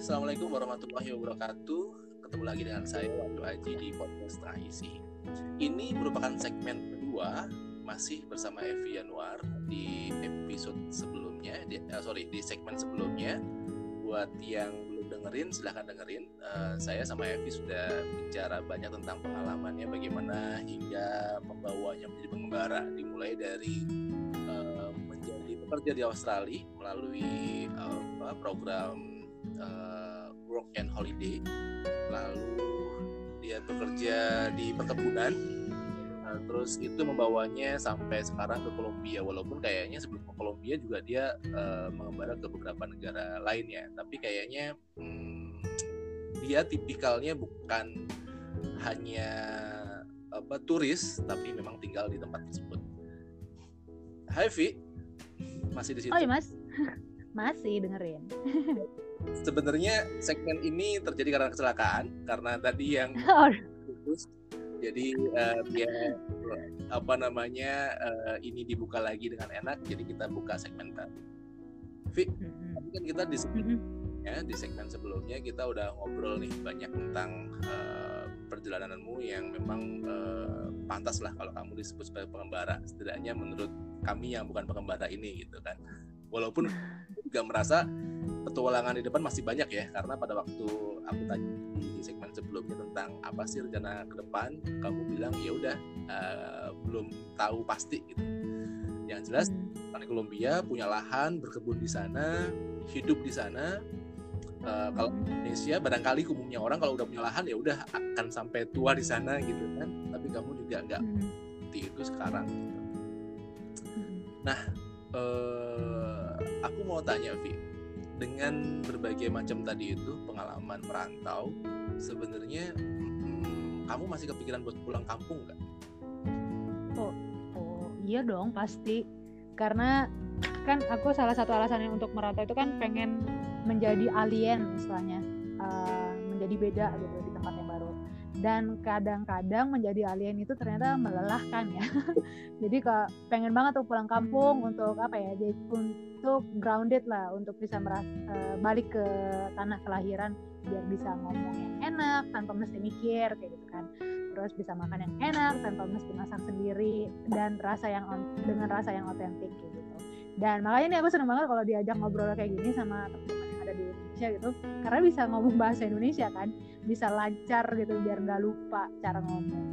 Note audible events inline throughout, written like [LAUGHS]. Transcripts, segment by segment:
Assalamualaikum warahmatullahi wabarakatuh. Ketemu lagi dengan saya Wahyu Aji di podcast Isi. Ini merupakan segmen kedua masih bersama Evi Yanuar di episode sebelumnya, di, uh, sorry di segmen sebelumnya. Buat yang belum dengerin, silahkan dengerin. Uh, saya sama Evi sudah bicara banyak tentang pengalamannya, bagaimana hingga membawanya menjadi pengembara, dimulai dari uh, menjadi pekerja di Australia melalui uh, program uh, work and holiday. Lalu dia bekerja di perkebunan. Uh, terus itu membawanya sampai sekarang ke Kolombia. Walaupun kayaknya sebelum ke Kolombia juga dia uh, mengembara ke beberapa negara lainnya tapi kayaknya hmm, dia tipikalnya bukan hanya apa turis tapi memang tinggal di tempat tersebut. Hai Vi. Masih di situ? Oh iya mas [LAUGHS] masih dengerin. Sebenarnya segmen ini terjadi karena kecelakaan karena tadi yang [LAUGHS] putus. Jadi uh, dia apa namanya uh, ini dibuka lagi dengan enak jadi kita buka segmen baru. Vi, tadi kan kita di sebelumnya di segmen sebelumnya kita udah ngobrol nih banyak tentang uh, perjalananmu yang memang uh, pantas lah kalau kamu disebut sebagai pengembara. Setidaknya menurut kami yang bukan pengembara ini gitu kan. Walaupun juga merasa petualangan di depan masih banyak ya karena pada waktu aku tanya di segmen sebelumnya tentang apa sih rencana ke depan kamu bilang ya udah uh, belum tahu pasti gitu yang jelas hmm. di Kolombia punya lahan berkebun di sana hidup di sana uh, kalau Indonesia barangkali umumnya orang kalau udah punya lahan ya udah akan sampai tua di sana gitu kan tapi kamu juga nggak hmm. seperti itu sekarang gitu. nah uh, aku mau tanya Vi. Dengan berbagai macam tadi itu pengalaman merantau sebenarnya hmm, kamu masih kepikiran buat pulang kampung nggak? Oh, oh iya dong pasti. Karena kan aku salah satu alasannya untuk merantau itu kan pengen menjadi alien misalnya uh, menjadi beda gitu dan kadang-kadang menjadi alien itu ternyata melelahkan ya. [LAUGHS] Jadi kok pengen banget tuh pulang kampung untuk apa ya jadi untuk grounded lah untuk bisa meras uh, balik ke tanah kelahiran biar bisa ngomong yang enak tanpa mesti mikir kayak gitu kan. Terus bisa makan yang enak tanpa mesti masak sendiri dan rasa yang dengan rasa yang otentik gitu. Dan makanya nih aku seneng banget kalau diajak ngobrol kayak gini sama teman-teman yang ada di Indonesia gitu karena bisa ngomong bahasa Indonesia kan bisa lancar gitu biar nggak lupa cara ngomong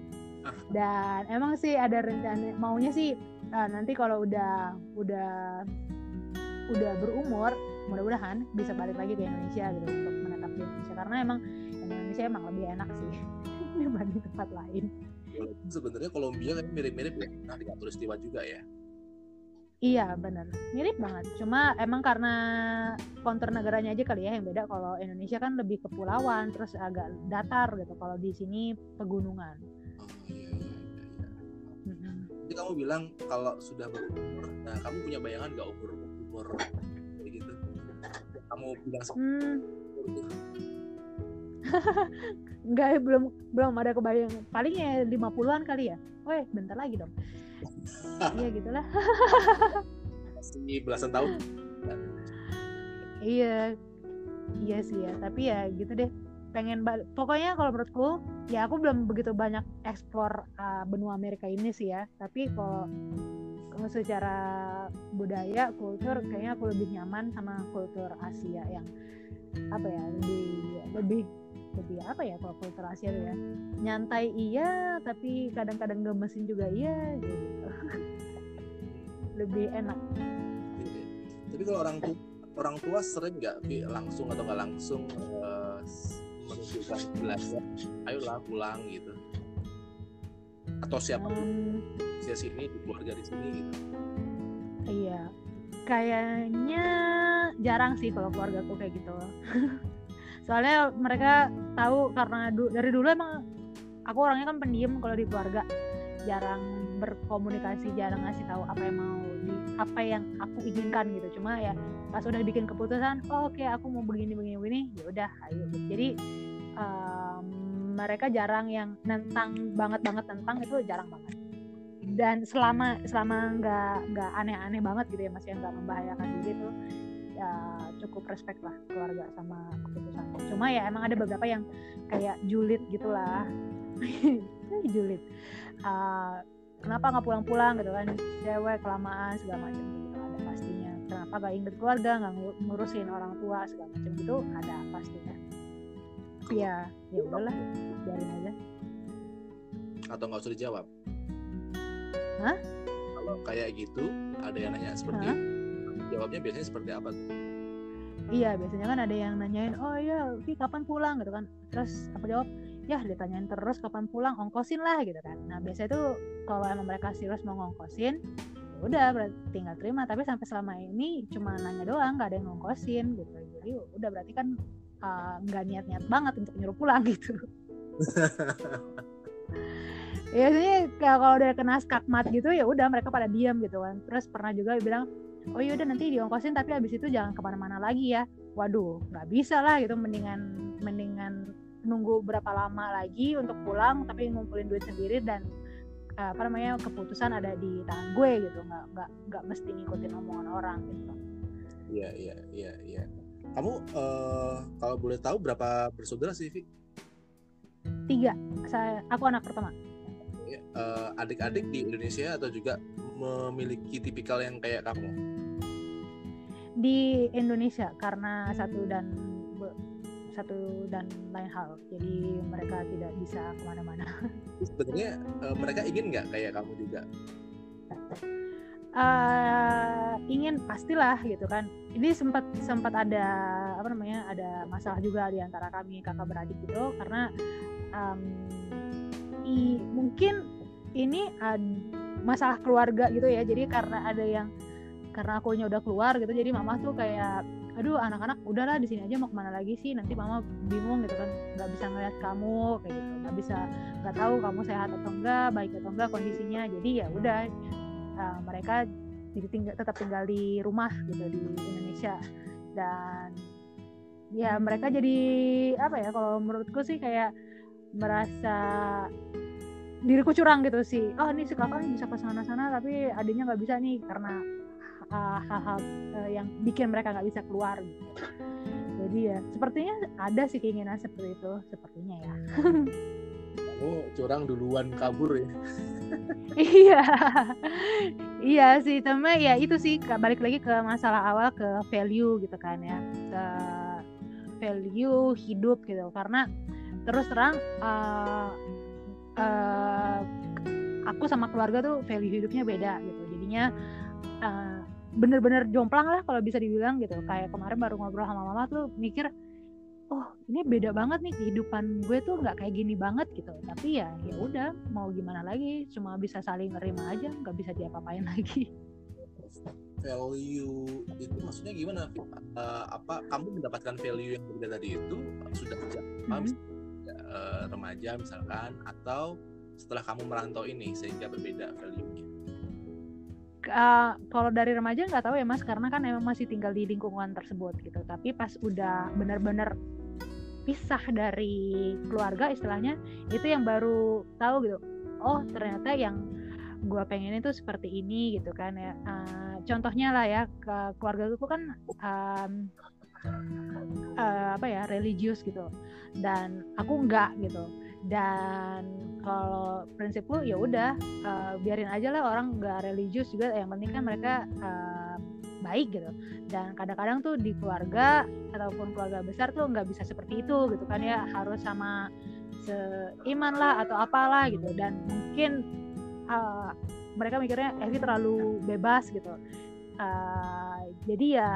[LAUGHS] dan emang sih ada rencana maunya sih uh, nanti kalau udah udah udah berumur mudah-mudahan bisa balik lagi ke Indonesia gitu untuk menetap di Indonesia karena emang Indonesia emang lebih enak sih [LAUGHS] dibanding tempat lain. Sebenarnya Kolombia kan mirip-mirip ya, nah di Katulistiwa juga ya. Iya benar, mirip banget. Cuma emang karena kontur negaranya aja kali ya yang beda. Kalau Indonesia kan lebih kepulauan, terus agak datar gitu. Kalau di sini pegunungan. Oh, iya, iya. Jadi kamu bilang kalau sudah berumur, nah kamu punya bayangan gak umur umur gitu? Kamu bilang hmm. Enggak, [LAUGHS] belum belum ada kebayang. Paling ya 50-an kali ya. Weh, bentar lagi dong. Iya gitulah. Masih belasan tahun. iya. Iya sih ya, tapi ya gitu deh pengen pokoknya kalau menurutku ya aku belum begitu banyak eksplor uh, benua Amerika ini sih ya tapi kalau secara budaya kultur kayaknya aku lebih nyaman sama kultur Asia yang apa ya lebih lebih lebih apa ya kalau kultur Asia tuh ya. Nyantai iya tapi kadang-kadang gemesin juga iya gitu. Lebih enak. Tapi kalau orang tua orang tua sering nggak langsung atau nggak langsung uh, menunjukkan belajar ayolah pulang gitu. Atau siapa hmm. di sini di keluarga di sini gitu. Iya. Kayaknya jarang sih kalau keluarga aku kayak gitu [LAUGHS] soalnya mereka tahu karena du dari dulu emang aku orangnya kan pendiam kalau di keluarga. Jarang berkomunikasi jarang ngasih tahu apa yang mau di apa yang aku inginkan gitu. Cuma ya pas udah bikin keputusan oh, oke okay, aku mau begini begini begini ya udah ayo jadi um, mereka jarang yang nentang banget banget tentang itu jarang banget. Dan selama selama nggak nggak aneh-aneh banget gitu ya masih nggak membahayakan diri tuh ya cukup respect lah keluarga sama keputusan cuma ya emang ada beberapa yang kayak julid gitulah. [LAUGHS] Julid. Uh, kenapa nggak pulang-pulang gitu kan? Cewek kelamaan segala macam gitu. Ada pastinya. Kenapa gak inget keluarga nggak ngurusin orang tua segala macam gitu? Ada pastinya. Ya ya udahlah. Biarin aja. Atau nggak usah dijawab? Hah? kalau kayak gitu ada yang nanya seperti Hah? Jawabnya biasanya seperti apa tuh? Iya biasanya kan ada yang nanyain oh iya Vi kapan pulang? Gitu kan. Terus apa jawab ya ditanyain terus kapan pulang ongkosin lah gitu kan. Nah biasanya itu kalau emang mereka serius mau ngongkosin ya udah berarti tinggal terima. Tapi sampai selama ini cuma nanya doang nggak ada yang ngongkosin gitu. Jadi udah berarti kan uh, nggak uh, niat-niat banget untuk nyuruh pulang [LAUGHS] gitu. [LAUGHS] Ya biasanya kalau udah kena skakmat gitu ya udah mereka pada diam gitu kan. Terus pernah juga bilang oh yaudah nanti diongkosin tapi habis itu jangan ke mana-mana lagi ya. Waduh nggak bisa lah gitu mendingan mendingan nunggu berapa lama lagi untuk pulang tapi ngumpulin duit sendiri dan uh, apa namanya keputusan ada di tangan gue gitu. Nggak nggak nggak mesti ngikutin omongan orang gitu. Iya iya iya iya. Kamu uh, kalau boleh tahu berapa bersaudara sih Vi? tiga. Saya aku anak pertama. Uh, adik-adik di Indonesia atau juga memiliki tipikal yang kayak kamu? Di Indonesia karena satu dan satu dan lain hal. Jadi mereka tidak bisa ke mana-mana. Sebenarnya uh, mereka ingin nggak kayak kamu juga? Uh, ingin pastilah gitu kan. Ini sempat sempat ada apa namanya ada masalah juga di antara kami kakak beradik gitu karena um, i, mungkin ini ad, masalah keluarga gitu ya. Jadi karena ada yang karena akunya udah keluar gitu jadi mama tuh kayak aduh anak-anak udahlah di sini aja mau ke mana lagi sih? Nanti mama bingung gitu kan nggak bisa ngeliat kamu kayak gitu. Nggak bisa nggak tahu kamu sehat atau enggak baik atau enggak kondisinya. Jadi ya udah uh, mereka jadi tinggal tetap tinggal di rumah gitu di Indonesia. Dan ya mereka jadi apa ya kalau menurutku sih kayak merasa diriku curang gitu sih oh ini si kakak bisa ke sana sana tapi adiknya nggak bisa nih karena hal-hal uh, yang bikin mereka nggak bisa keluar gitu. Jadi ya sepertinya ada sih keinginan seperti itu sepertinya ya. Oh curang duluan kabur ya. iya, iya sih tapi ya itu sih balik lagi ke masalah awal ke value gitu kan ya ke value hidup gitu karena terus terang uh, uh, aku sama keluarga tuh value hidupnya beda gitu. Jadinya uh, bener-bener jomplang lah kalau bisa dibilang gitu. Kayak kemarin baru ngobrol sama mama tuh mikir oh ini beda banget nih kehidupan gue tuh nggak kayak gini banget gitu. Tapi ya ya udah mau gimana lagi? Cuma bisa saling nerima aja nggak bisa diapa-apain [LAUGHS] lagi. Value itu maksudnya gimana? Uh, apa kamu mendapatkan value yang berbeda tadi itu sudah sejak hmm. Uh, remaja misalkan atau setelah kamu merantau ini sehingga berbeda value-nya? Uh, kalau dari remaja nggak tahu ya mas karena kan emang masih tinggal di lingkungan tersebut gitu. Tapi pas udah benar-benar pisah dari keluarga istilahnya itu yang baru tahu gitu. Oh ternyata yang gue pengen itu seperti ini gitu kan ya. Uh, contohnya lah ya ke keluarga gue kan um, uh, apa ya religius gitu dan aku enggak gitu. Dan kalau prinsipku ya udah uh, biarin aja lah orang nggak religius juga yang penting kan mereka uh, baik gitu. Dan kadang-kadang tuh di keluarga ataupun keluarga besar tuh nggak bisa seperti itu gitu kan ya. Harus sama seiman lah atau apalah gitu. Dan mungkin uh, mereka mikirnya Evi terlalu bebas gitu. Uh, jadi ya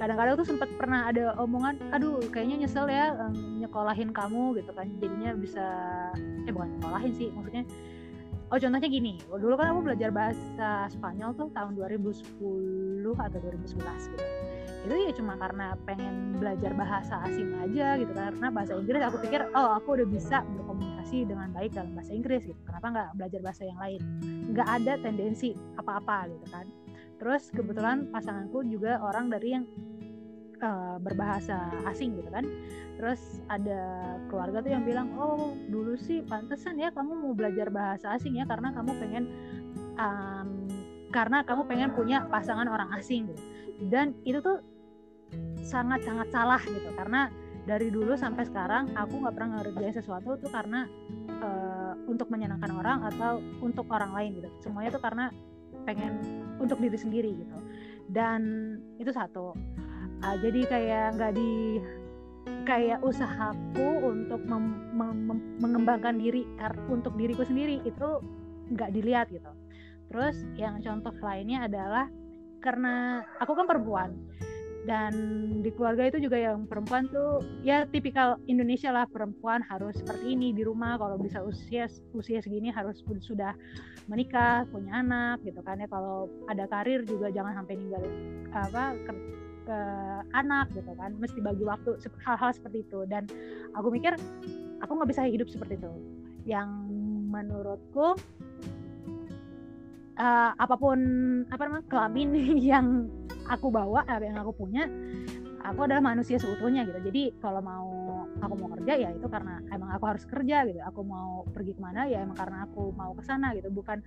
kadang-kadang tuh sempat pernah ada omongan aduh kayaknya nyesel ya nyekolahin kamu gitu kan. Jadinya bisa eh bukan nyekolahin sih maksudnya oh contohnya gini dulu kan aku belajar bahasa Spanyol tuh tahun 2010 atau 2011 gitu. Itu ya cuma karena pengen belajar bahasa asing aja gitu karena bahasa Inggris aku pikir oh aku udah bisa berkomunikasi dengan baik dalam bahasa Inggris gitu. Kenapa nggak belajar bahasa yang lain? Nggak ada tendensi apa-apa gitu kan terus kebetulan pasanganku juga orang dari yang uh, berbahasa asing gitu kan. Terus ada keluarga tuh yang bilang oh dulu sih pantesan ya kamu mau belajar bahasa asing ya karena kamu pengen um, karena kamu pengen punya pasangan orang asing gitu. Dan itu tuh sangat sangat salah gitu karena dari dulu sampai sekarang aku nggak pernah ngerjain sesuatu tuh karena uh, untuk menyenangkan orang atau untuk orang lain gitu. Semuanya tuh karena pengen untuk diri sendiri gitu. Dan itu satu. Uh, jadi kayak nggak di kayak usahaku untuk mem, mem, mem, mengembangkan diri untuk diriku sendiri itu nggak dilihat gitu. Terus yang contoh lainnya adalah karena aku kan perempuan dan di keluarga itu juga yang perempuan tuh ya tipikal Indonesia lah perempuan harus seperti ini di rumah. Kalau bisa usia usia segini harus sudah menikah punya anak gitu kan ya. Kalau ada karir juga jangan sampai ninggalin apa ke, ke anak gitu kan. Mesti bagi waktu hal-hal seperti itu. Dan aku mikir aku nggak bisa hidup seperti itu. Yang menurutku uh, apa pun apa namanya kelamin [LAUGHS] yang aku bawa apa yang aku punya aku adalah manusia seutuhnya gitu. Jadi kalau mau aku mau kerja ya itu karena emang aku harus kerja gitu. Aku mau pergi ke mana ya emang karena aku mau ke sana gitu. Bukan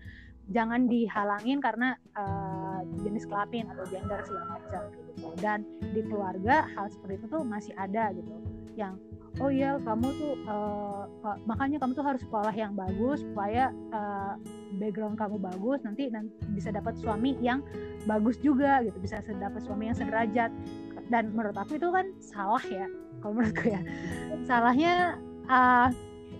jangan dihalangin karena uh, jenis kelamin atau gender segala macam gitu. Dan di keluarga hal seperti itu tuh masih ada gitu. Yang oh iya kamu tuh uh, makanya kamu tuh harus sekolah yang bagus supaya uh, background kamu bagus nanti nanti bisa dapat suami yang bagus juga gitu bisa dapat suami yang sederajat. Dan menurut aku itu kan salah ya kalau menurutku ya. Salahnya uh,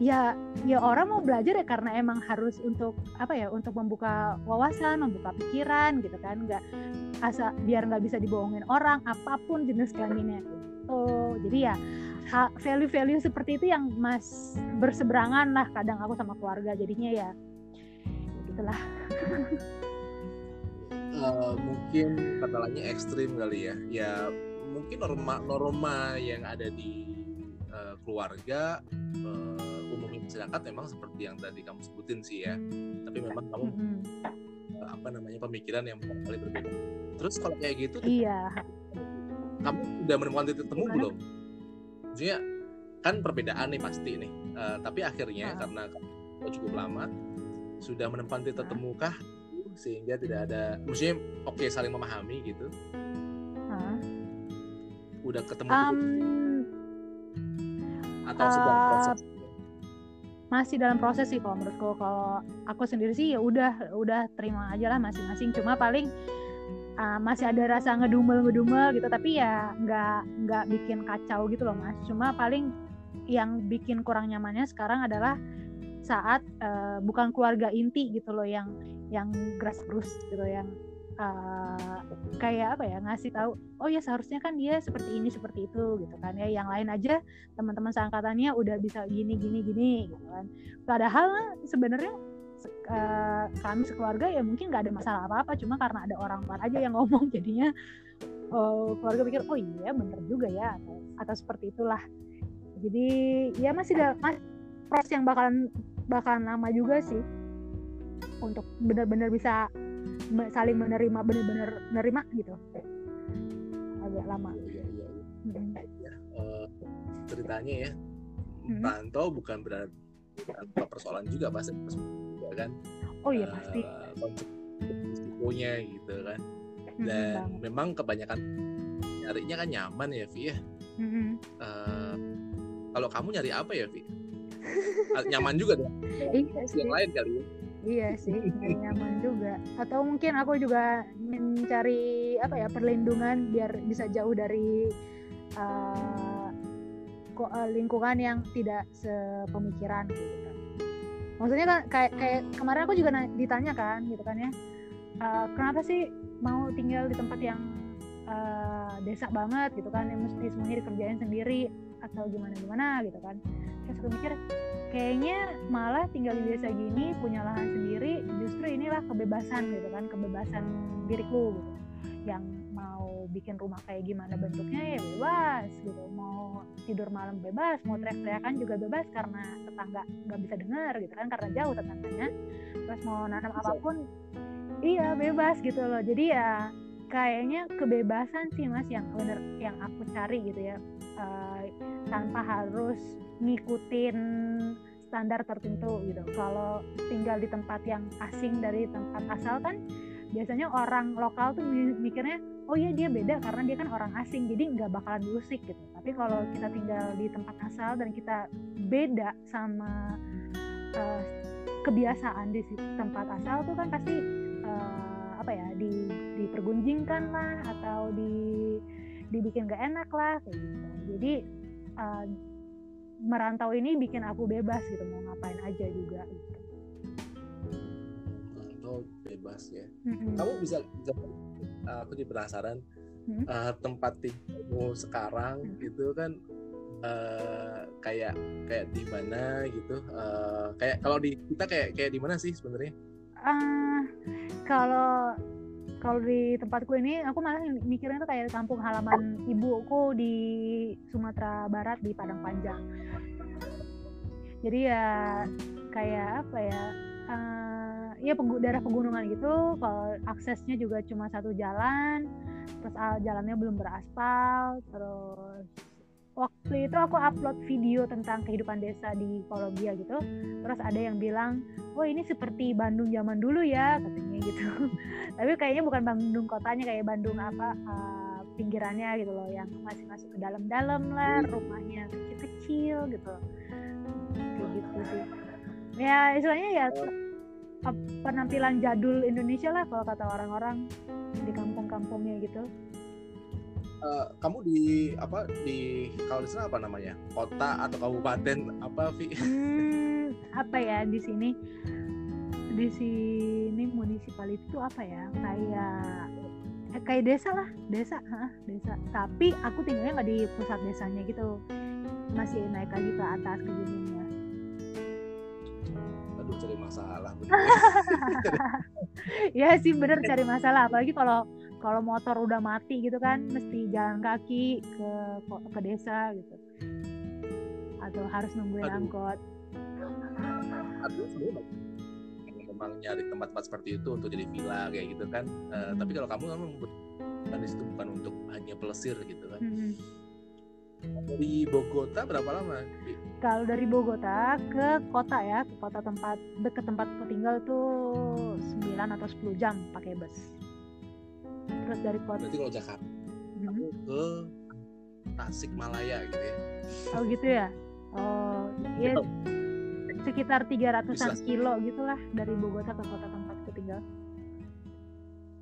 ya ya orang mau belajar ya karena emang harus untuk apa ya untuk membuka wawasan membuka pikiran gitu kan nggak asa biar nggak bisa dibohongin orang apa pun jenis kelaminnya gitu. Jadi ya value-value seperti itu yang mas berseberangan lah kadang aku sama keluarga jadinya ya. Gitulah. Uh, [LAUGHS] mungkin kata lainnya ekstrim kali ya. Ya mungkin norma norma yang ada di uh, keluarga uh, umumnya masyarakat memang seperti yang tadi kamu sebutin sih ya. Tapi memang kamu mm -hmm. uh, apa namanya pemikiran yang kali berbeda. Terus kalau kayak gitu iya. kamu sudah menemukan titik temu belum maksudnya kan perbedaan nih pasti nih. Uh, tapi akhirnya uh. karena cukup lama sudah menemukan titik temu kah? Sehingga tidak ada maksudnya oke okay, saling memahami gitu. Uh. udah ketemu um, atau uh, sedang proses? masih dalam proses sih kalau menurutku. Kalau aku sendiri sih ya udah udah terima aja lah masing-masing. Cuma paling uh, masih ada rasa ngedumel ngedumel gitu tapi ya nggak nggak bikin kacau gitu loh mas. Cuma paling yang bikin kurang nyamannya sekarang adalah saat uh, bukan keluarga inti gitu loh yang yang grassroots gitu yang uh, kayak apa ya ngasih tahu oh ya seharusnya kan dia seperti ini seperti itu gitu kan. Ya yang lain aja teman-teman seangkatannya udah bisa gini gini gini gitu kan. Padahal sebenarnya uh, kami sekeluarga ya mungkin nggak ada masalah apa-apa cuma karena ada orang luar aja yang ngomong [LAUGHS] jadinya uh, keluarga pikir oh iya bener juga ya atau, atau seperti itulah jadi ya masih ada mas, proses yang bakalan bakalan lama juga sih untuk benar-benar bisa saling menerima benar-benar menerima gitu agak lama iya, iya, iya. Hmm. Ya, uh, ceritanya ya hmm. rantau bukan berarti tanpa persoalan juga pasti kan. Oh iya uh, pasti risikonya gitu kan. Dan hmm, memang kebanyakan nyarinya kan nyaman ya Vi ya. Hmm. uh, kalau kamu nyari apa ya Vi [LAUGHS] nyaman juga dong. Iya yang lain kali ya. Iya sih nyaman juga. Atau mungkin aku juga mencari apa ya perlindungan biar bisa jauh dari uh, lingkungan yang tidak sepemikiran gitu maksudnya kan kayak kayak kemarin aku juga ditanya kan gitu kan ya. Uh, kenapa sih mau tinggal di tempat yang uh, desa banget gitu kan yang mesti semuanya dikerjain sendiri atau gimana gimana gitu kan. Terus aku mikir kayaknya malah tinggal di desa gini punya lahan sendiri justru inilah kebebasan gitu kan kebebasan diriku gitu. Yang bikin rumah kayak gimana bentuknya ya bebas gitu. Mau tidur malam bebas mau teriak-teriakan juga bebas karena tetangga nggak bisa dengar gitu kan karena jauh tetangganya. Terus mau nanam apa pun iya bebas gitu loh. Jadi ya kayaknya kebebasan sih mas yang bener yang aku cari gitu ya. Uh, tanpa harus ngikutin standar tertentu gitu. Kalau tinggal di tempat yang asing dari tempat asal kan biasanya orang lokal tuh mikirnya oh iya dia beda karena dia kan orang asing jadi nggak bakalan diusik gitu. Tapi kalau kita tinggal di tempat asal dan kita beda sama uh, kebiasaan di tempat asal tuh kan pasti uh, apa ya di dipergunjingkan lah atau di dibikin gak enak lah kayak gitu. Jadi uh, merantau ini bikin aku bebas gitu mau ngapain aja juga gitu merantau bebas ya mm-hmm. kamu bisa, bisa uh, aku jadi penasaran mm-hmm. uh, tempat tinggalmu sekarang mm-hmm. itu kan uh, kayak kayak di mana gitu uh, kayak kalau di kita kayak kayak di mana sih sebenarnya uh, kalau kalau di tempatku ini aku malah mikirnya tuh kayak kampung halaman ibuku di Sumatera Barat di Padang Panjang jadi ya kayak apa ya uh, ya daerah pegunungan gitu kalau aksesnya juga cuma satu jalan terus uh, jalannya belum beraspal terus waktu itu aku upload video tentang kehidupan desa di Kolombia gitu terus ada yang bilang oh ini seperti Bandung zaman dulu ya katanya gitu. [LAUGHS] Tapi kayaknya bukan Bandung kotanya kayak Bandung apa uh, pinggirannya gitu loh yang masih masuk ke dalam-dalam lah rumahnya kecil-kecil gitu. Kayak gitu sih. Ya istilahnya ya penampilan jadul Indonesia lah kalau kata orang-orang di kampung-kampungnya gitu. Uh, kamu di apa di kalau di sana apa namanya? Kota atau kabupaten? Apa Vi? [LAUGHS] Hmm, apa ya di sini? Di sini municipality itu apa ya? Kayak eh, kayak desa lah desa Hah, desa. Tapi aku tinggalnya nggak di pusat desanya gitu. Masih naik lagi ke atas ke gunungnya aduh cari masalah [LAUGHS] ya sih bener cari masalah apalagi kalau kalau motor udah mati gitu kan mesti jalan kaki ke ke desa gitu. Atau harus nungguin Aduh. angkot. Aduh, memang nyari tempat-tempat seperti itu untuk jadi villa kayak gitu kan uh, tapi kalau kamu memang kan di situ bukan untuk hanya pelesir gitu kan. Hmm. Dari Bogota berapa lama kalau dari Bogota ke kota ya ke kota tempat dekat tempat tinggal tuh 9 atau 10 jam pakai bus. Terus dari kota berarti kalau Jakarta hmm. ke Tasik Malaya gitu ya. Oh gitu ya? Oh iya. Sekitar tiga ratusan kilo gitulah dari Bogota ke kota tempat tinggal.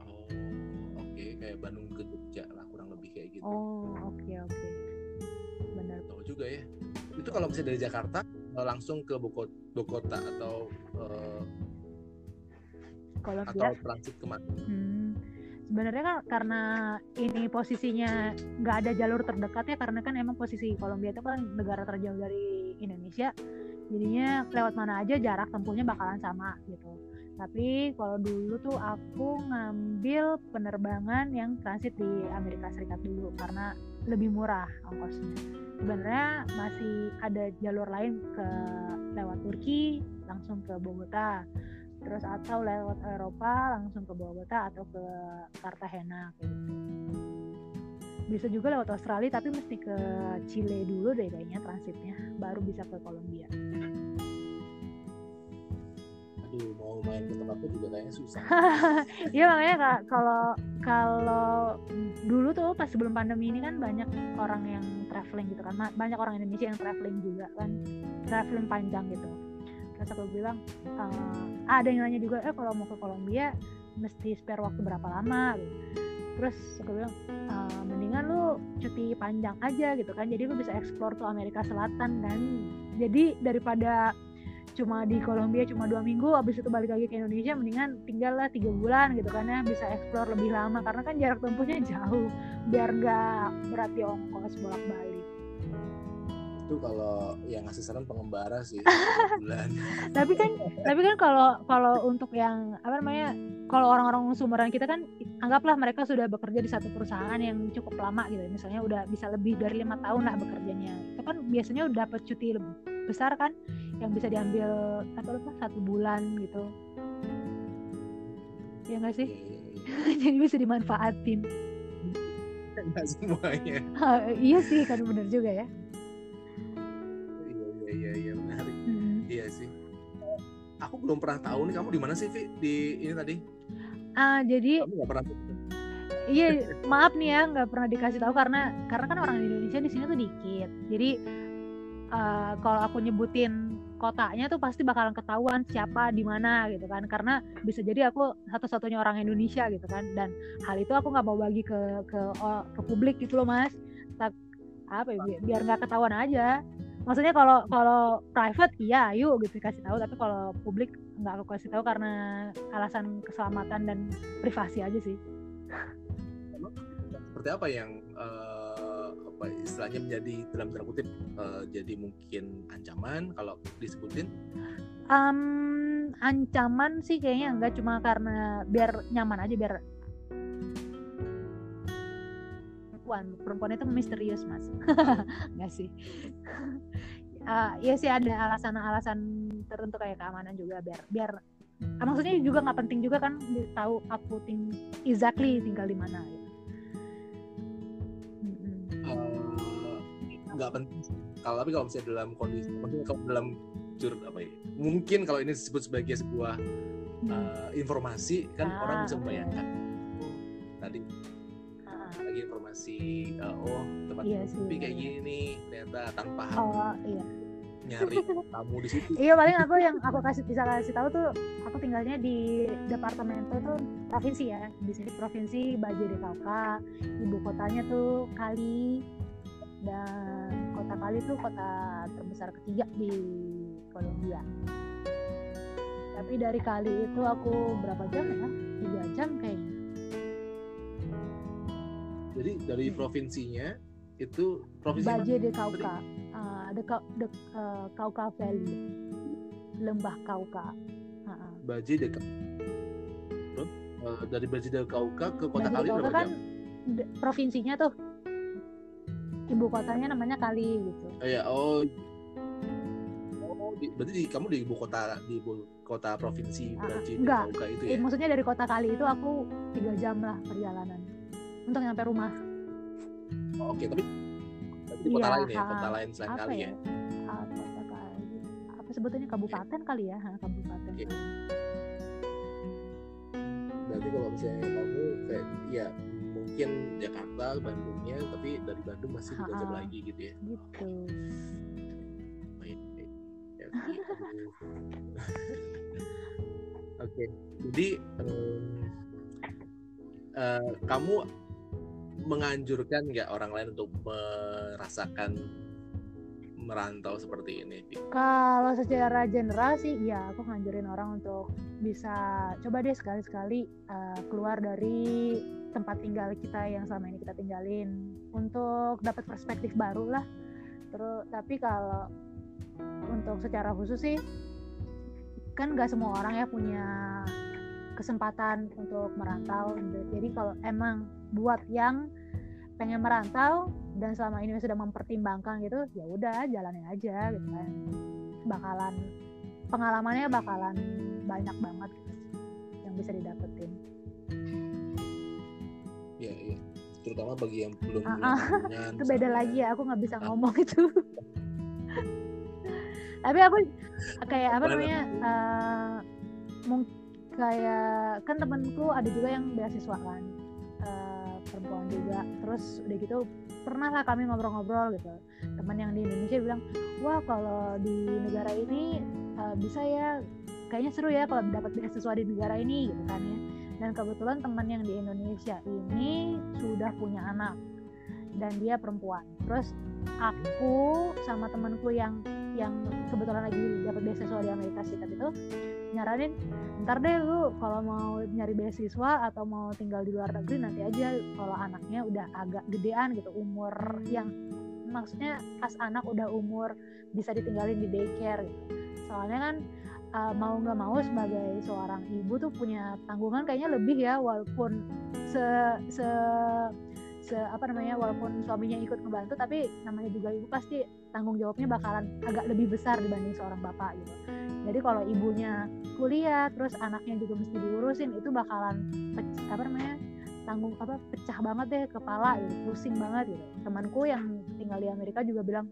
Oh oke. Okay. kayak Bandung ke Jogja lah kurang lebih kayak gitu. Oh oke okay, oke. okay. Juga ya. Itu kalau misalnya dari Jakarta eh, langsung ke Bogota atau uh, kalau atau transit ke mana? Hmm. Sebenarnya kan karena ini posisinya nggak ada jalur terdekat ya karena kan emang posisi Kolombia itu kan negara terjauh dari Indonesia. Jadinya lewat mana aja jarak tempuhnya bakalan sama gitu. Tapi kalau dulu tuh aku ngambil penerbangan yang transit di Amerika Serikat dulu karena lebih murah ongkosnya sebenarnya masih ada jalur lain ke lewat Turki langsung ke Bogota terus atau lewat Eropa langsung ke Bogota atau ke Cartagena gitu. Bisa juga lewat Australia tapi mesti ke Chile dulu deh kayaknya transitnya baru bisa ke Kolombia. Aduh mau main ke tempatnya juga kayaknya susah. [LAUGHS] Iya makanya kak kalau kalau dulu tuh pas sebelum pandemi ini kan banyak orang yang traveling gitu kan. Banyak orang Indonesia yang traveling juga kan. Traveling panjang gitu. Terus aku bilang uh, ada yang nanya juga eh kalau mau ke Kolombia mesti spare waktu berapa lama? Gitu. terus aku bilang uh, mendingan lu cuti panjang aja gitu kan. Jadi lu bisa eksplor tuh Amerika Selatan kan. Jadi daripada cuma di Kolombia cuma dua minggu habis itu balik lagi ke Indonesia mendingan tinggal lah tiga bulan gitu kan ya bisa eksplor lebih lama. Karena kan jarak tempuhnya [LAUGHS] jauh biar nggak berat di ongkos bolak balik itu kalau yang ngasih saran pengembara sih [LAUGHS] bulan. tapi kan tapi kan kalau kalau untuk yang apa namanya kalau orang-orang sumuran kita kan anggaplah mereka sudah bekerja di satu perusahaan yang cukup lama gitu misalnya udah bisa lebih dari lima tahun lah bekerjanya. Itu kan biasanya udah dapat cuti lebih besar kan yang bisa diambil apa lupa satu bulan gitu. Ya nggak sih? Iya, iya, [LAUGHS] iya. jadi bisa dimanfaatin. Nggak semuanya. [LAUGHS] Iya sih kan benar juga ya. Aku belum pernah tahu nih kamu di mana sih Vi di ini tadi? Uh, jadi pernah iya maaf nih ya nggak pernah dikasih tahu karena karena kan orang Indonesia di sini tuh dikit. Jadi uh, kalau aku nyebutin kotanya tuh pasti bakalan ketahuan siapa di mana gitu kan. Karena bisa jadi aku satu-satunya orang Indonesia gitu kan. Dan hal itu aku nggak mau bagi ke ke ke publik gitu loh mas. Tak apa ya biar nggak ketahuan aja. Maksudnya kalau kalau private iya yuk gitu kasih tahu. Tapi kalau publik nggak aku kasih tahu karena alasan keselamatan dan privasi aja sih. Seperti apa yang uh, apa istilahnya menjadi dalam tanda kutip uh, jadi mungkin ancaman kalau disebutin? Um, ancaman sih kayaknya enggak cuma karena biar nyaman aja biar perempuan. Perempuan itu misterius mas. [LAUGHS] Enggak sih. Uh, [LAUGHS] ya sih ada alasan-alasan tertentu kayak keamanan juga biar biar uh, maksudnya juga nggak penting juga kan tahu aku ting exactly tinggal di mana gitu. Nggak penting kalau tapi kalau misalnya dalam kondisi maksudnya kalau dalam jur apa ya mungkin kalau ini disebut sebagai sebuah uh, informasi kan ah, orang bisa membayangkan. Tadi. Ah. lagi informasi uh, oh tempat iya tapi kayak gini nih ternyata tanpa oh, iya. nyari tamu di situ. Iya paling aku yang aku kasih bisa kasih tahu tuh aku tinggalnya di departemen itu provinsi ya. Di sini provinsi Baja de Cauca ibu kotanya tuh Kali dan kota Kali itu kota terbesar ketiga di Kolombia. Tapi dari Kali itu aku berapa jam ya? Tiga jam kayaknya. Jadi dari hmm. provinsinya itu provinsi Baje de Cauca. Uh, de, de uh, Cauca Valley. Lembah Cauca. Uh-uh. Baje de uh, dari Baje de Cauca ke kota Kali berapa kan jam? provinsinya tuh ibu kotanya namanya Kali gitu. Iya, oh. Oh, di, berarti di, kamu di ibu kota di ibu kota provinsi uh, enggak. itu ya? maksudnya dari kota Kali itu aku tiga jam lah perjalanan untuk nyampe rumah. Oh, Oke, okay. tapi di kota ya, lain ya, kota lain selain Kali ya? ya? Uh, kota Kali. Apa sebetulnya kabupaten okay. kali ya? Ha, kabupaten. Okay. Berarti kalau misalnya kamu kayak ya mungkin Jakarta Bandungnya tapi dari Bandung masih jam lagi gitu ya. Gitu. Ya, [LAUGHS] Oke, jadi um, uh, kamu menganjurkan nggak orang lain untuk merasakan merantau seperti ini? Kalau secara general sih, ya aku nganjurin orang untuk bisa coba deh sekali-sekali uh, keluar dari tempat tinggal kita yang selama ini kita tinggalin untuk dapat perspektif baru lah. Terus tapi kalau untuk secara khusus sih kan gak semua orang ya punya kesempatan untuk merantau jadi kalau emang buat yang pengen merantau dan selama ini sudah mempertimbangkan gitu ya udah jalanin aja gitu kan bakalan pengalamannya bakalan banyak banget gitu, yang bisa didapetin ya, ya. terutama bagi yang belum uh, uh. [LAUGHS] itu beda lagi ya aku nggak bisa uh. ngomong itu [LAUGHS] tapi aku kayak apa namanya uh, mungkin kayak kan temenku ada juga yang beasiswa kan uh, perempuan juga. Terus udah gitu pernah lah kami ngobrol-ngobrol gitu. Teman yang di Indonesia bilang wah kalau di negara ini uh, bisa ya kayaknya seru ya kalau dapat beasiswa di negara ini gitu kan ya. Dan kebetulan teman yang di Indonesia ini sudah punya anak dan dia perempuan. Terus aku sama temanku yang yang kebetulan lagi dapat beasiswa di Amerika Serikat itu nyaranin ntar deh lu kalau mau nyari beasiswa atau mau tinggal di luar negeri nanti aja kalau anaknya udah agak gedean gitu umur yang maksudnya pas anak udah umur bisa ditinggalin di daycare gitu. Soalnya kan uh, mau nggak mau sebagai seorang ibu tuh punya tanggungan kayaknya lebih ya walaupun se se se apa namanya walaupun suaminya ikut ngebantu tapi namanya juga ibu pasti tanggung jawabnya bakalan agak lebih besar dibanding seorang bapak gitu. Jadi kalau ibunya kuliah terus anaknya juga mesti diurusin itu bakalan apa namanya tanggung apa pecah banget deh kepala gitu. Pusing banget gitu. Temanku yang tinggal di Amerika juga bilang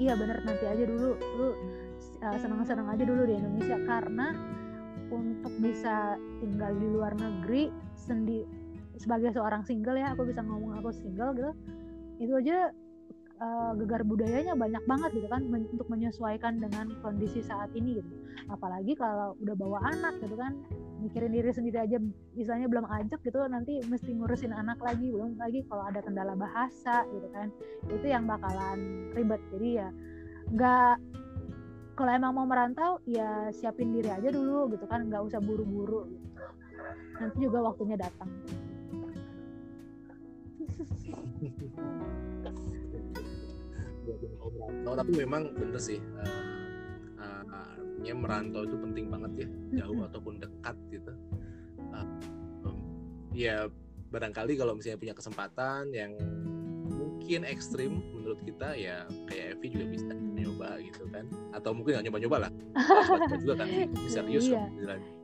iya bener nanti aja dulu. Lu uh, senang-senang aja dulu di Indonesia. Karena untuk bisa tinggal di luar negeri sendi sebagai seorang single ya aku bisa ngomong aku single gitu. Itu aja uh, gegar budayanya banyak banget gitu kan men untuk menyesuaikan dengan kondisi saat ini gitu. Apalagi kalau udah bawa anak gitu kan mikirin diri sendiri aja misalnya belum ajak gitu nanti mesti ngurusin anak lagi belum lagi kalau ada kendala bahasa gitu kan. Itu yang bakalan ribet. Jadi ya nggak kalau emang mau merantau ya siapin diri aja dulu gitu kan nggak usah buru-buru gitu. nanti juga waktunya datang oh, tapi memang bener sih. Uh, uh, merantau itu penting banget ya. Jauh ataupun dekat gitu. Uh, um, ya barangkali kalau misalnya punya kesempatan yang mungkin ekstrim menurut kita ya kayak Evi juga bisa nyoba gitu kan. Atau mungkin nggak nyoba-nyoba lah. Coba juga kan. [LAUGHS] Serius iya.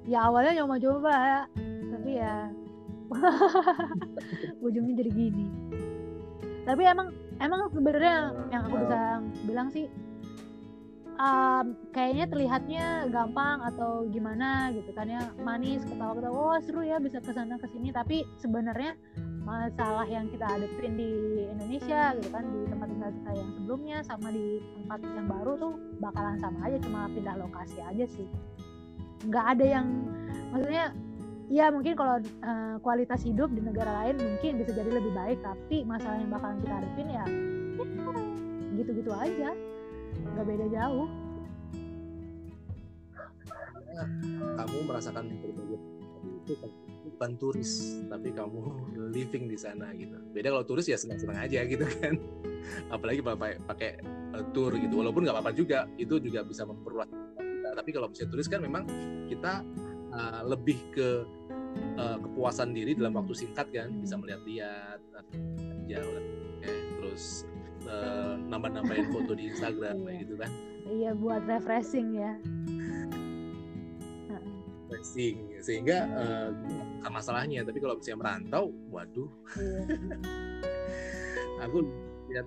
ya awalnya nyoba-nyoba ya tapi ya [LAUGHS] ujungnya jadi gini. Tapi emang emang sebenarnya yang aku bisa bilang sih um, kayaknya terlihatnya gampang atau gimana gitu kan ya. Manis ketawa-ketawa oh seru ya bisa ke sana ke sini tapi sebenarnya masalah yang kita hadapin di Indonesia gitu kan di tempat tinggal kita yang sebelumnya sama di tempat yang baru tuh bakalan sama aja cuma pindah lokasi aja sih. Nggak ada yang maksudnya ya mungkin kalau uh, kualitas hidup di negara lain mungkin bisa jadi lebih baik tapi masalah yang bakalan kita hadapin ya gitu-gitu aja. Nggak beda jauh. Kamu merasakan berbagai itu bukan turis tapi kamu living di sana gitu. Beda kalau turis ya senang-senang aja gitu kan. Apalagi pakai pakai uh, tour gitu walaupun nggak apa-apa juga itu juga bisa memperluas. Tapi kalau misalnya turis kan memang kita uh, lebih ke uh, kepuasan diri dalam waktu singkat kan bisa melihat-lihat jauh eh, terus uh, nambah-nambahin foto di Instagram kayak gitu kan. Iya buat refreshing ya. Refreshing sehingga uh, bukan masalahnya tapi kalau misalnya merantau waduh. Iya. [LAUGHS] aku lihat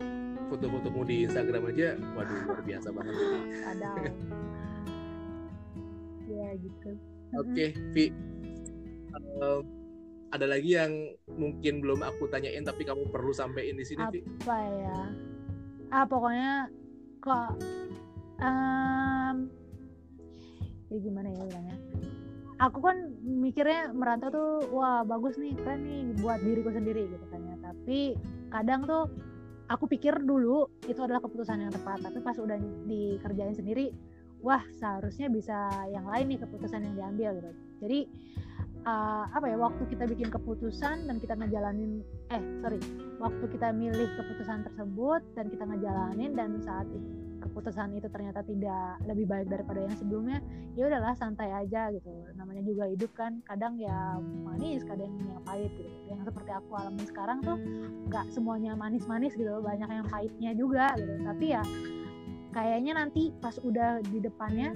foto-fotomu di Instagram aja waduh luar biasa banget. Ada ya gitu. Oke, okay, Vi. Uh, ada lagi yang mungkin belum aku tanyain tapi kamu perlu sampaikan di sini? Apa ya? Ah, pokoknya kok um, ya gimana ya bilangnya? Aku kan mikirnya merantau tuh wah bagus nih, keren nih buat diriku sendiri gitu kan ya. Tapi kadang tuh aku pikir dulu itu adalah keputusan yang tepat, tapi pas udah dikerjain sendiri wah seharusnya bisa yang lain nih keputusan yang diambil gitu jadi uh, apa ya waktu kita bikin keputusan dan kita ngejalanin eh sorry waktu kita milih keputusan tersebut dan kita ngejalanin dan saat keputusan itu ternyata tidak lebih baik daripada yang sebelumnya ya udahlah santai aja gitu. Namanya juga hidup kan kadang ya manis kadang yang pahit gitu. Yang seperti aku alami sekarang tuh nggak semuanya manis-manis gitu banyak yang pahitnya juga gitu. Tapi ya kayaknya nanti pas udah di depannya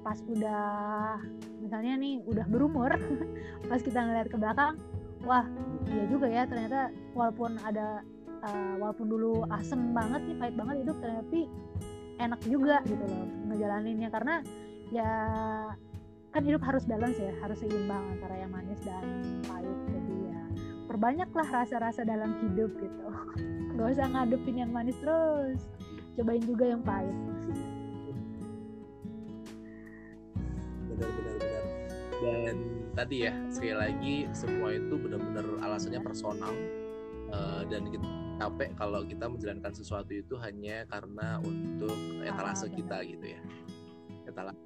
pas udah misalnya nih udah berumur [LAUGHS] pas kita ngeliat ke belakang wah iya juga ya ternyata walaupun ada uh, walaupun dulu asem banget nih pahit banget hidup ternyata enak juga gitu loh ngejalaninnya. Karena ya kan hidup harus balance ya harus seimbang antara yang manis dan pahit. Jadi ya perbanyaklah rasa-rasa dalam hidup gitu. [LAUGHS] Gak usah ngadepin yang manis terus cobain juga yang pahit dan tadi ya sekali lagi semua itu benar-benar alasannya personal. Uh, dan kita capek kalau kita menjalankan sesuatu itu hanya karena untuk etalase ah, kita gitu ya. Etalase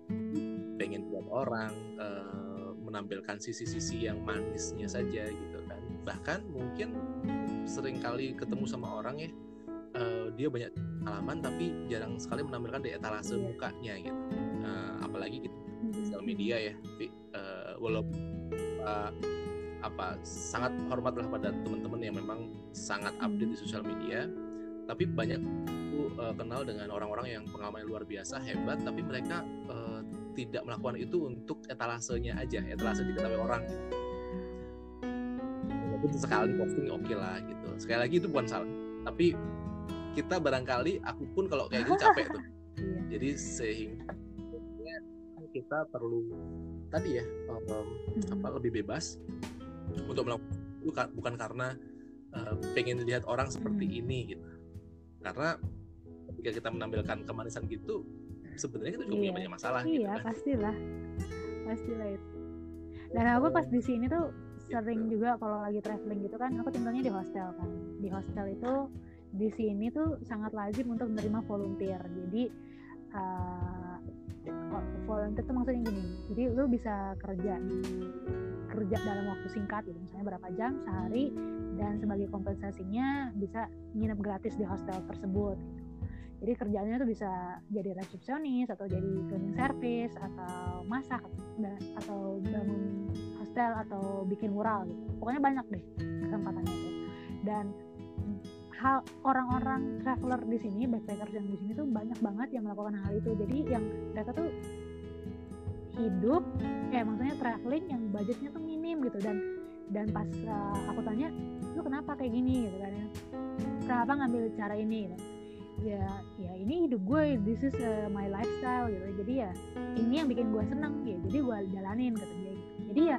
pengen buat orang uh, menampilkan sisi-sisi yang manisnya saja gitu kan. Bahkan mungkin sering kali ketemu sama orang ya uh, dia banyak pengalaman tapi jarang sekali menampilkan di etalase yeah. mukanya gitu. Uh, apalagi gitu sosial media ya. Tapi, uh, walaupun uh, apa sangat hormatlah pada teman-teman yang memang sangat update di sosial media. Tapi banyak aku uh, kenal dengan orang-orang yang pengalaman luar biasa hebat tapi mereka uh, tidak melakukan itu untuk etalasenya aja etalase diketahui orang gitu. Sekali posting oke okay lah gitu. Sekali lagi itu bukan salah tapi kita barangkali aku pun kalau kayak gitu capek tuh. [LAUGHS] Iya. jadi sehingga kita perlu tadi ya um, hmm. apa lebih bebas untuk melakukan bukan bukan karena uh, pengen lihat orang seperti hmm. ini gitu karena ketika kita menampilkan kemanisan gitu sebenarnya kita juga iya. punya banyak masalah iya gitu kan. pastilah pastilah itu dan aku pas di sini tuh sering gitu. juga kalau lagi traveling gitu kan aku tinggalnya di hostel kan di hostel itu di sini tuh sangat lazim untuk menerima volunteer jadi uh, volunteer tuh maksudnya gini jadi lu bisa kerja kerja dalam waktu singkat gitu misalnya berapa jam sehari dan sebagai kompensasinya bisa nginep gratis di hostel tersebut gitu. jadi kerjanya tuh bisa jadi resepsionis atau jadi cleaning service atau masak atau bangun hostel atau bikin mural gitu pokoknya banyak deh kesempatannya itu dan hal orang-orang traveler di sini backpackers yang di sini tuh banyak banget yang melakukan hal itu. Jadi yang mereka tuh hidup kayak maksudnya traveling yang budgetnya tuh minim gitu. Dan dan pas uh, aku tanya lu kenapa kayak gini? Gitu kan ya. Kenapa ngambil cara ini? Gitu. ya ya ini hidup gue this is uh, my lifestyle gitu. Jadi ya ini yang bikin gue seneng ya. Jadi gue jalanin kata dia gitu. Jadi ya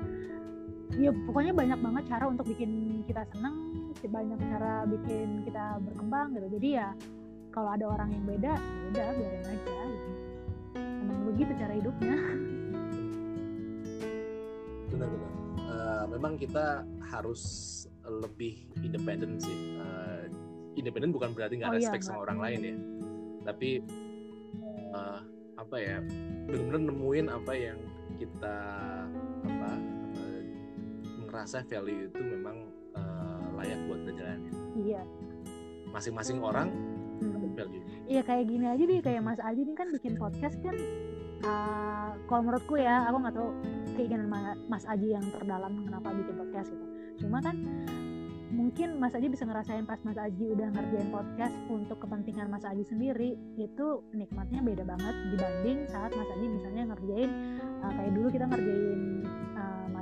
ya pokoknya banyak banget cara untuk bikin kita seneng banyak cara bikin kita berkembang gitu. Jadi ya kalau ada orang yang beda ya udah biarin aja gitu. Emang begitu cara hidupnya. Benar-benar uh, memang kita harus lebih independen sih. Uh, independen bukan berarti nggak oh, iya, respect iya, sama orang lain ya. tapi uh, apa ya benar-benar nemuin apa yang kita ngerasa value itu memang layak buat berjalan iya. Masing-masing orang hmm. iya kayak gini aja deh kayak Mas Aji ini kan bikin podcast kan uh, kalau menurutku ya aku nggak tahu keinginan Mas Aji yang terdalam kenapa bikin podcast gitu. Cuma kan mungkin Mas Aji bisa ngerasain pas Mas Aji udah ngerjain podcast untuk kepentingan Mas Aji sendiri itu nikmatnya beda banget dibanding saat Mas Aji misalnya ngerjain uh, kayak dulu kita ngerjain uh,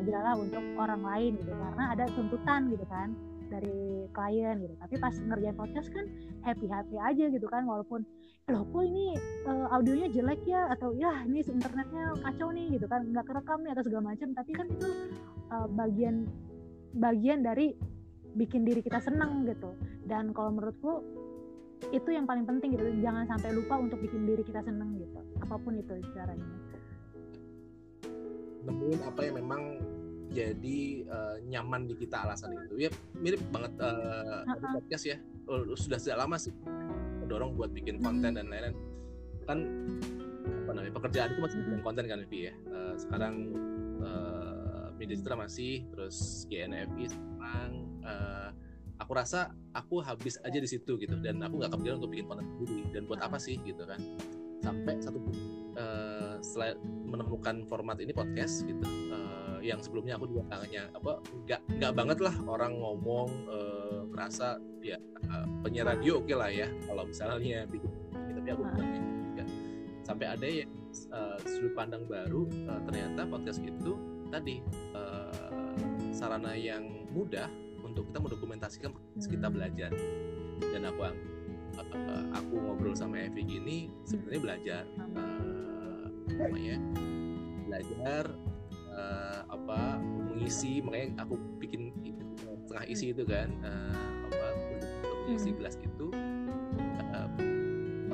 majalah untuk orang lain gitu karena ada tuntutan gitu kan dari klien gitu. Tapi pas ngerjain podcast kan happy happy aja gitu kan walaupun loh kok ini uh, audionya jelek ya? Atau ya ini internetnya kacau nih gitu kan. Nggak kerekam nih atau segala macam tapi kan itu uh, bagian bagian dari bikin diri kita senang gitu. Dan kalau menurutku itu yang paling penting gitu. Jangan sampai lupa untuk bikin diri kita senang gitu. Apa pun itu caranya. Nemuin apa yang memang jadi uh, nyaman di kita alasan itu. Ya mirip banget uh, uh-huh. podcast ya. Oh, sudah sejak lama sih dorong buat bikin konten dan lain-lain. Kan apa namanya pekerjaan itu masih bikin konten kan Vivi ya. Uh, sekarang uh, media citra masih terus GNFI sekarang uh, aku rasa aku habis aja di situ gitu. Dan aku nggak kepikiran untuk bikin konten sendiri. Dan buat apa sih gitu kan. Sampai satu uh, setelah menemukan format ini podcast gitu uh, yang sebelumnya aku juga tanya apa nggak nggak banget lah orang ngomong uh, merasa ya uh, penyiar radio oke okay lah ya kalau misalnya bikin tapi aku bukan gitu juga. Sampai ada yang uh, sudut pandang baru uh, ternyata podcast itu tadi uh, sarana yang mudah untuk kita mendokumentasikan proses kita hmm. belajar. Dan aku uh, aku ngobrol sama Evi gini sebenarnya belajar uh, namanya belajar uh, apa mengisi makanya aku bikin setengah isi itu kan uh, apa untuk mengisi hmm. gelas itu uh,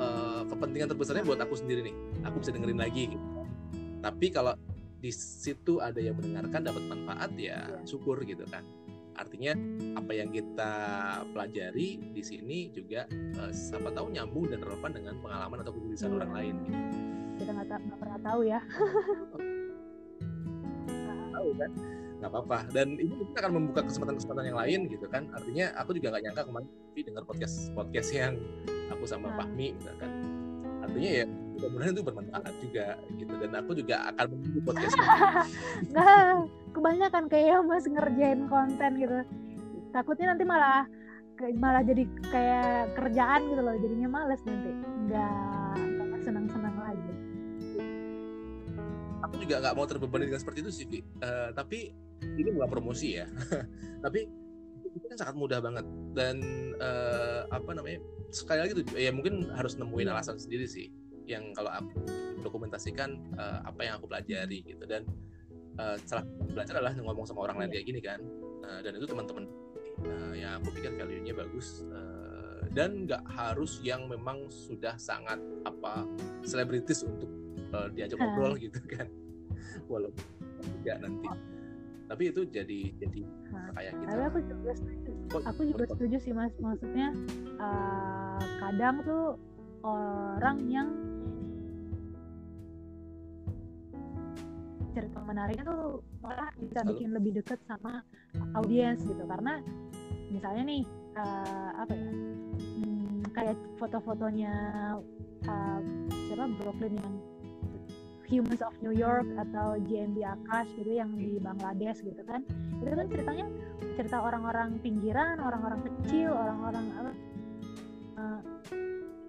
uh, kepentingan terbesarnya buat aku sendiri nih aku bisa dengerin lagi gitu. tapi kalau di situ ada yang mendengarkan dapat manfaat ya iya. syukur gitu kan artinya apa yang kita pelajari di sini juga uh, siapa tahu nyambung dan relevan dengan pengalaman atau kegelisahan hmm. orang lain gitu. kita nggak pernah tahu ya tahu kan. Nggak apa-apa. Dan ini kita akan membuka kesempatan-kesempatan yang lain gitu kan. Artinya aku juga nggak nyangka kemarin tapi dengar podcast podcast yang aku sama hmm. Fahmi misalkan artinya ya mudah-mudahan itu bermanfaat juga gitu. Dan aku juga akan menunggu podcast ini. [LAUGHS] Nah kebanyakan kayak mas ngerjain konten gitu. Takutnya nanti malah malah jadi kayak kerjaan gitu loh. Jadinya males nanti. Nggak aku juga nggak mau terbebani dengan seperti itu sih uh, tapi ini bukan promosi ya. [LAUGHS] Tapi itu kan sangat mudah banget. Dan uh, apa namanya sekali lagi tuh ya mungkin harus nemuin alasan sendiri sih yang kalau aku dokumentasikan uh, apa yang aku pelajari gitu. Dan uh, belajar adalah ngomong sama orang lain iya. kayak gini kan. Uh, dan itu teman-teman uh, yang aku pikir value-nya bagus. Uh, dan nggak harus yang memang sudah sangat apa selebritis untuk uh, diajak ngobrol gitu kan. Walaupun tidak nanti. Tapi itu jadi jadi nah, kayak kita tapi aku juga setuju. Kok, aku juga setuju sih mas. Maksudnya uh, kadang tuh orang yang cerita menariknya tuh malah bisa Halo. bikin lebih deket sama audiens gitu. Karena misalnya nih uh, apa ya hmm, kayak foto-fotonya uh, siapa Brooklyn yang Humans of New York atau JMB Akash gitu yang di Bangladesh gitu kan. Itu kan ceritanya cerita orang-orang pinggiran orang-orang kecil orang-orang uh,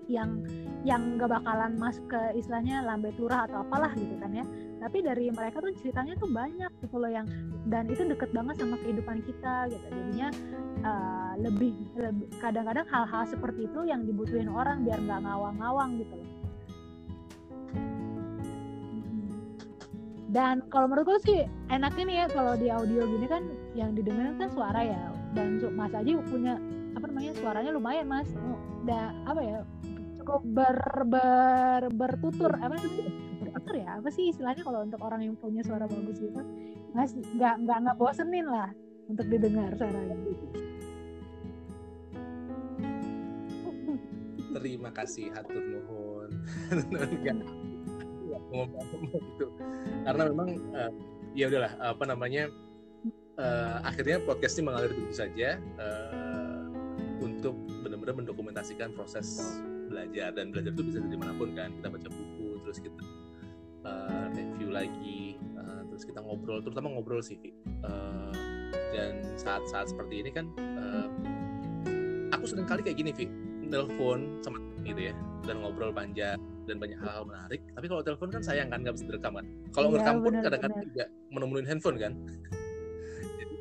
yang yang gak bakalan masuk ke istilahnya lambe turah atau apalah gitu kan ya. Tapi dari mereka tuh ceritanya tuh banyak gitu loh yang dan itu deket banget sama kehidupan kita gitu. Jadinya uh, lebih kadang-kadang hal-hal seperti itu yang dibutuhin orang biar nggak ngawang-ngawang gitu loh dan kalau menurut gue sih enaknya nih ya kalau di audio gini kan yang didengar kan suara ya. Dan Mas Aji punya apa namanya suaranya lumayan Mas. Udah apa ya cukup ber, ber bertutur. Apa namanya? Bertutur ya apa sih istilahnya kalau untuk orang yang punya suara bagus gitu. Mas nggak nggak nggak bosenin lah untuk didengar suaranya. Terima kasih hatur nuhun [LAUGHS] ngomong gitu. Karena memang uh, ya udahlah apa namanya uh, akhirnya podcast ini mengalir begitu saja uh, untuk benar-benar mendokumentasikan proses belajar. Dan belajar itu bisa dari mana pun kan kita baca buku terus kita uh, review lagi uh, terus kita ngobrol terutama ngobrol sih uh, dan saat-saat seperti ini kan uh, aku sering kali kayak gini Vi nelfon sama gitu ya dan ngobrol panjang dan banyak hal-hal menarik. Tapi kalau telepon kan sayang kan nggak bisa direkam kan. Kalau ya, ngerekam pun kadang-kadang juga menemuin handphone kan. Jadi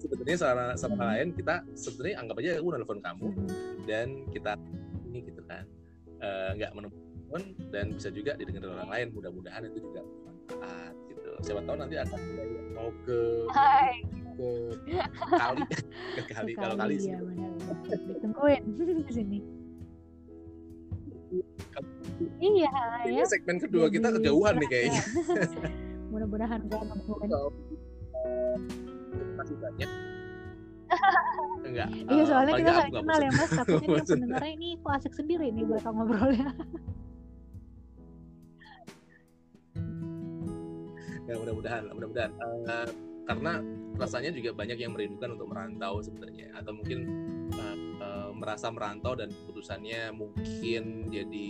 [LAUGHS] sebenarnya sama sama hmm. lain kita sebenarnya anggap aja aku nelfon kamu hmm. dan kita ini gitu kan. Eh, nggak uh, menemukan dan bisa juga didengar orang lain. Mudah-mudahan itu juga bermanfaat gitu. Siapa tahu nanti akan mau ke Hai. ke kali. [LAUGHS] Ke kali kalau kali sih. ya, ditungguin [LAUGHS] di sini iya ya. segmen kedua Jadi, kita kejauhan nih kayaknya. [LAUGHS] mudah-mudahan gak ngomongin. masih banyak. [LAUGHS] Enggak. Iya soalnya kita gak kenal ya mas. Takutnya kan pendengarnya ini kok asik sendiri nih mereka ngobrolnya [LAUGHS] ya. Mudah-mudahan mudah-mudahan. Uh, karena rasanya juga banyak yang merindukan untuk merantau sebenarnya. Atau mungkin uh, merasa merantau dan keputusannya mungkin jadi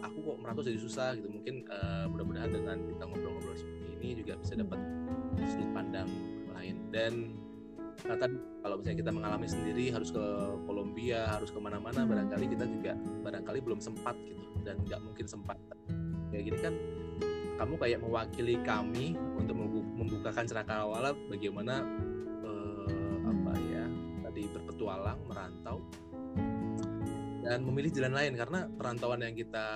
aku kok merantau jadi susah gitu. Mungkin uh, mudah-mudahan dengan kita ngobrol-ngobrol seperti ini juga bisa dapat sudut pandang lain. Dan tadi kalau misalnya kita mengalami sendiri harus ke Kolombia harus ke mana-mana hmm. barangkali kita juga barangkali belum sempat gitu. Dan nggak mungkin sempat. Kayak gini kan kamu kayak mewakili kami untuk membukakan cenakawala bagaimana uh, apa ya tadi berpetualang merantau dan memilih jalan lain karena perantauan yang kita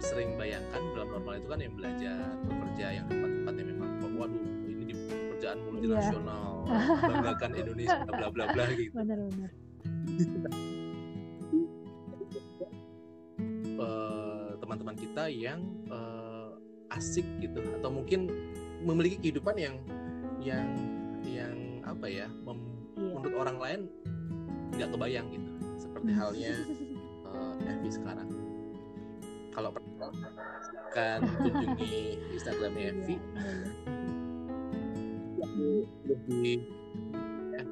sering bayangkan dalam normal itu kan yang belajar bekerja yang tempat-tempat yang memang oh, waduh ini di pekerjaan iya. multinasional yeah. banggakan Indonesia bla bla bla gitu benar-benar uh, [LAUGHS] teman-teman kita yang uh, asik gitu atau mungkin memiliki kehidupan yang yang yang apa ya mem, iya. menurut orang lain nggak kebayang gitu seperti hmm. halnya uh, Evi sekarang kalau kan kunjungi Instagramnya iya, Evi lebih ya,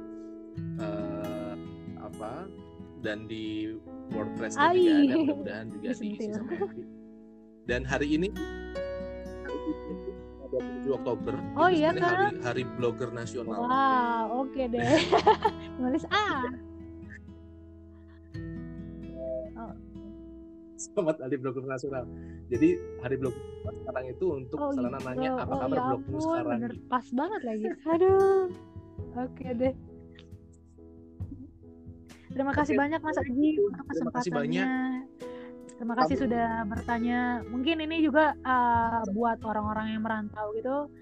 uh, apa dan di WordPress juga ada mudah-mudahan juga diisi sama Evi dan hari ini 27 Oktober. Oh iya kan? Hari, hari blogger nasional. Wow, oke okay deh. [LAUGHS] Nulis A. Selamat Hari Blogger Nasional. Jadi Hari Blogger sekarang itu untuk oh, sarana gitu. nanya apa oh, kabar ya blogmu sekarang. Bener. Pas banget lagi. Aduh. Oke okay deh. Terima kasih Oke. banyak Mas Aji untuk kesempatannya. Terima kasih banyak Terima kasih Kamu. sudah bertanya. Mungkin ini juga uh, buat orang-orang yang merantau gitu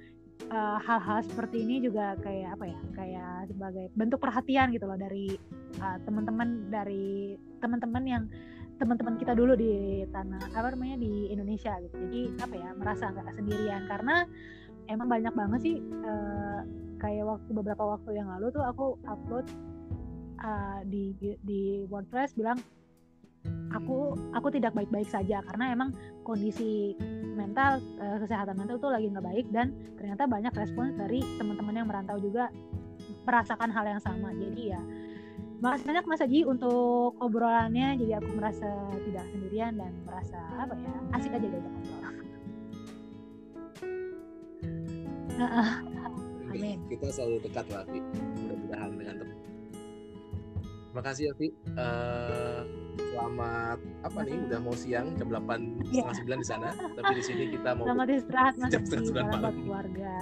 hal hal-hal seperti ini juga kayak apa ya kayak sebagai bentuk perhatian gitu loh dari uh, teman-teman dari teman-teman yang teman-teman kita dulu di tanah apa namanya di Indonesia gitu. Jadi apa ya merasa nggak sendirian. Karena emang banyak banget sih uh, kayak waktu beberapa waktu yang lalu tuh aku upload uh, di di WordPress bilang aku aku tidak baik-baik saja. Karena emang kondisi mental uh, kesehatan mental tuh lagi nggak baik dan ternyata banyak respon dari teman-teman yang merantau juga merasakan hal yang sama. Jadi ya makasih banyak Mas Aji untuk obrolannya jadi aku merasa tidak sendirian dan merasa apa ya asik aja diajak ngobrol [LAUGHS] Amin. Kita selalu dekat lah, Mudah-mudahan dengan teman. Terima kasih ya, Uh, selamat apa nih? Udah mau siang jam 8 yeah. setengah 9 di sana. Tapi di sini kita mau Selamat istirahat Mas jam setengah 9 malam. keluarga.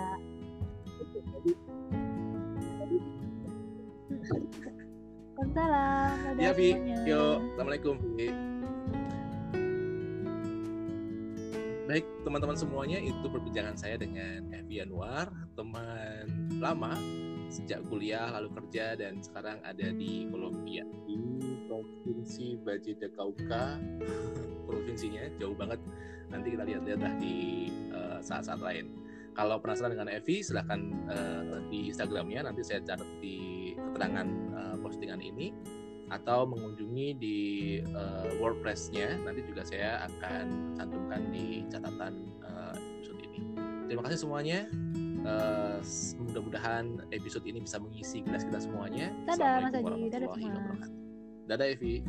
Waalaikumsalam. Ya, Bi. Yo, Assalamualaikum, Bi. Baik, teman-teman semuanya, itu perbincangan saya dengan Evi Anwar, teman lama sejak kuliah lalu kerja dan sekarang ada di Kolombia di provinsi Bajida Kauka [LAUGHS] provinsinya jauh banget nanti kita lihat-lihat lah di uh, saat-saat lain kalau penasaran dengan Evi silahkan uh, di Instagramnya nanti saya catat di keterangan uh, postingan ini atau mengunjungi di uh, WordPress-nya nanti juga saya akan cantumkan di catatan uh, episode ini. Terima kasih semuanya. Uh, mudah-mudahan episode ini bisa mengisi gelas kita semuanya. Dadah Mas Adi, dadah semua. Dadah Evi.